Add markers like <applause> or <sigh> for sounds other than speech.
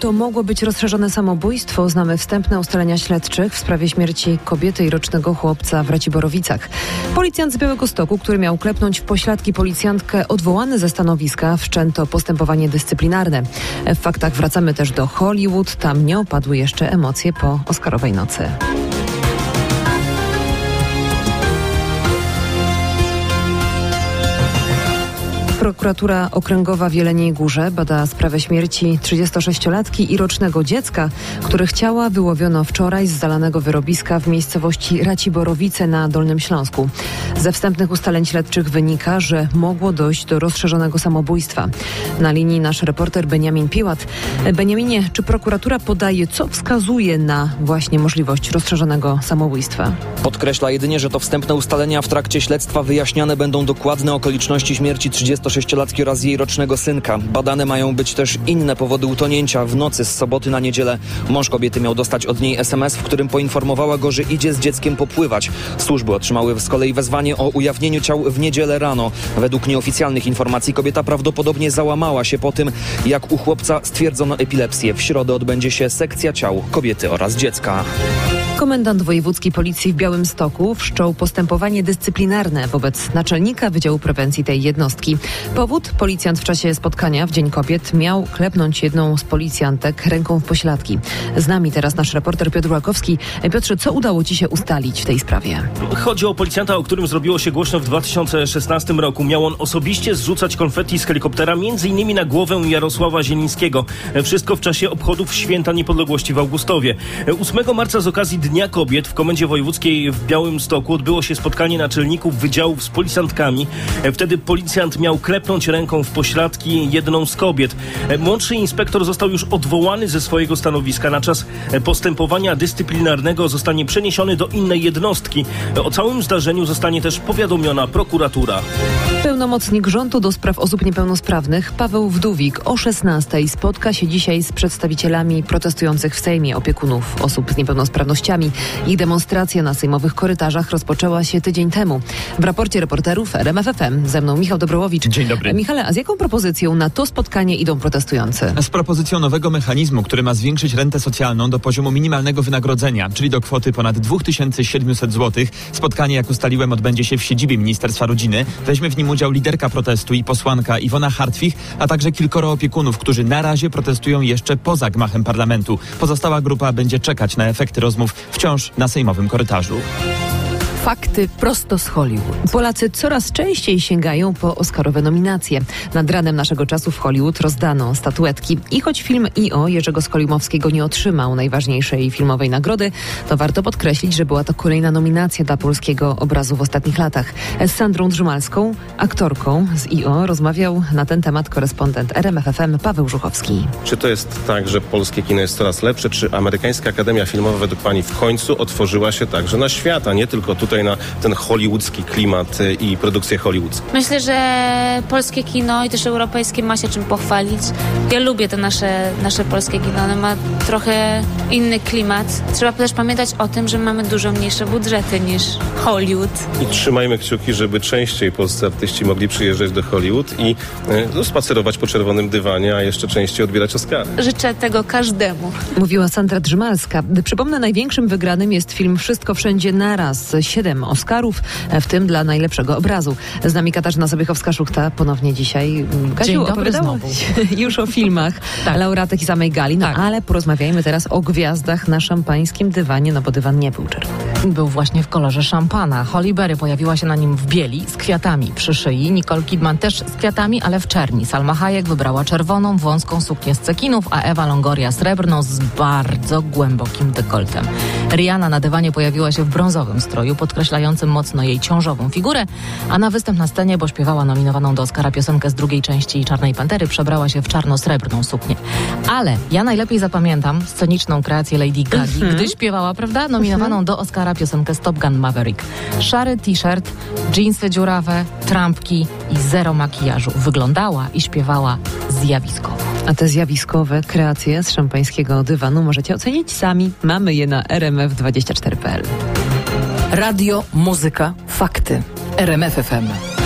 To mogło być rozszerzone samobójstwo. Znamy wstępne ustalenia śledczych w sprawie śmierci kobiety i rocznego chłopca w Raciborowicach. Policjant z Białego Stoku, który miał klepnąć w pośladki policjantkę, odwołany ze stanowiska, wszczęto postępowanie dyscyplinarne. W faktach wracamy też do Hollywood. Tam nie opadły jeszcze emocje po Oscarowej nocy. Prokuratura Okręgowa w Jeleniej Górze bada sprawę śmierci 36-latki i rocznego dziecka, których ciała wyłowiono wczoraj z zalanego wyrobiska w miejscowości Raciborowice na Dolnym Śląsku. Ze wstępnych ustaleń śledczych wynika, że mogło dojść do rozszerzonego samobójstwa. Na linii nasz reporter Beniamin Piłat. Beniaminie, czy prokuratura podaje, co wskazuje na właśnie możliwość rozszerzonego samobójstwa? Podkreśla jedynie, że to wstępne ustalenia w trakcie śledztwa wyjaśniane będą dokładne okoliczności śmierci 36-latki oraz jej rocznego synka. Badane mają być też inne powody utonięcia. W nocy z soboty na niedzielę mąż kobiety miał dostać od niej SMS, w którym poinformowała go, że idzie z dzieckiem popływać. Służby otrzymały z kolei wezwanie o ujawnieniu ciał w niedzielę rano. Według nieoficjalnych informacji kobieta prawdopodobnie załamała się po tym, jak u chłopca stwierdzono epilepsję. W środę odbędzie się sekcja ciał kobiety oraz dziecka. Komendant wojewódzki policji w Białymstoku wszczął postępowanie dyscyplinarne wobec naczelnika Wydziału Prewencji tej jednostki. Powód? Policjant w czasie spotkania w Dzień Kobiet miał klepnąć jedną z policjantek ręką w pośladki. Z nami teraz nasz reporter Piotr Łakowski. Piotrze, co udało Ci się ustalić w tej sprawie? Chodzi o policjanta, o którym zrobiło się głośno w 2016 roku. Miał on osobiście zrzucać konfetti z helikoptera, innymi na głowę Jarosława Zielińskiego. Wszystko w czasie obchodów Święta Niepodległości w Augustowie. 8 marca z okazji Dnia Kobiet w Komendzie Wojewódzkiej w Białymstoku odbyło się spotkanie naczelników wydziałów z policjantkami. Wtedy policjant miał klepnąć ręką w pośladki jedną z kobiet. Młodszy inspektor został już odwołany ze swojego stanowiska. Na czas postępowania dyscyplinarnego zostanie przeniesiony do innej jednostki. O całym zdarzeniu zostanie też powiadomiona prokuratura. Pełnomocnik rządu do spraw osób niepełnosprawnych Paweł Wdówik o 16 spotka się dzisiaj z przedstawicielami protestujących w Sejmie opiekunów osób z niepełnosprawnościami. Ich demonstracja na sejmowych korytarzach rozpoczęła się tydzień temu. W raporcie reporterów RMFFM ze mną Michał Dobrołowicz. Dzień dobry. Michale, a z jaką propozycją na to spotkanie idą protestujący? Z propozycją nowego mechanizmu, który ma zwiększyć rentę socjalną do poziomu minimalnego wynagrodzenia, czyli do kwoty ponad 2700 zł. Spotkanie, jak ustaliłem, odbędzie się w siedzibie Ministerstwa Rodziny. Weźmie w nim udział liderka protestu i posłanka Iwona Hartwich, a także kilkoro opiekunów, którzy na razie protestują jeszcze poza gmachem parlamentu. Pozostała grupa będzie czekać na efekty rozmów wciąż na sejmowym korytarzu. Fakty prosto z Hollywood. Polacy coraz częściej sięgają po Oscarowe nominacje. Nad ranem naszego czasu w Hollywood rozdano statuetki. I choć film I.O. Jerzego Skolimowskiego nie otrzymał najważniejszej filmowej nagrody, to warto podkreślić, że była to kolejna nominacja dla polskiego obrazu w ostatnich latach. Z Sandrą Drzymalską, aktorką z I.O. rozmawiał na ten temat korespondent RMFFM Paweł Żuchowski. Czy to jest tak, że polskie kino jest coraz lepsze? Czy Amerykańska Akademia Filmowa według Pani w końcu otworzyła się także na świat, a nie tylko tutaj na ten hollywoodzki klimat i produkcję hollywoodzką? Myślę, że polskie kino i też europejskie ma się czym pochwalić. Ja lubię to nasze, nasze polskie kino. Ono ma trochę inny klimat. Trzeba też pamiętać o tym, że mamy dużo mniejsze budżety niż Hollywood. I trzymajmy kciuki, żeby częściej polscy artyści mogli przyjeżdżać do Hollywood i e, spacerować po czerwonym dywanie, a jeszcze częściej odbierać Oscary. Życzę tego każdemu. Mówiła Sandra Drzymalska. Przypomnę, największym wygranym jest film Wszystko Wszędzie Naraz. Siedem Oscarów, w tym dla najlepszego obrazu. Z nami Katarzyna Sobiechowska-Szuchta ponownie dzisiaj. Kasiu, opowiadałaś <laughs> już o filmach <laughs> tak. laureatek i samej gali, no tak. ale porozmawiajmy teraz o gwiazdach na szampańskim dywanie, no bo dywan nie był czerwony. Był właśnie w kolorze szampana. Holly Berry pojawiła się na nim w bieli z kwiatami przy szyi. Nicole Kidman też z kwiatami, ale w czerni. Salma Hayek wybrała czerwoną, wąską suknię z cekinów, a Ewa Longoria srebrną z bardzo głębokim dekoltem. Rihanna na dywanie pojawiła się w brązowym stroju, podkreślającym mocno jej ciążową figurę, a na występ na scenie, bo śpiewała nominowaną do Oscara piosenkę z drugiej części Czarnej Pantery, przebrała się w czarno-srebrną suknię. Ale ja najlepiej zapamiętam sceniczną kreację Lady Gagi, mm -hmm. gdy śpiewała, prawda, nominowaną mm -hmm. do Oscara piosenkę Stop Gun Maverick. Szary t-shirt, dżinsy dziurawe, trampki i zero makijażu. Wyglądała i śpiewała zjawiskowo. A te zjawiskowe kreacje z szampańskiego dywanu możecie ocenić sami. Mamy je na rmf24.pl. Radio, muzyka, fakty. RMF FM.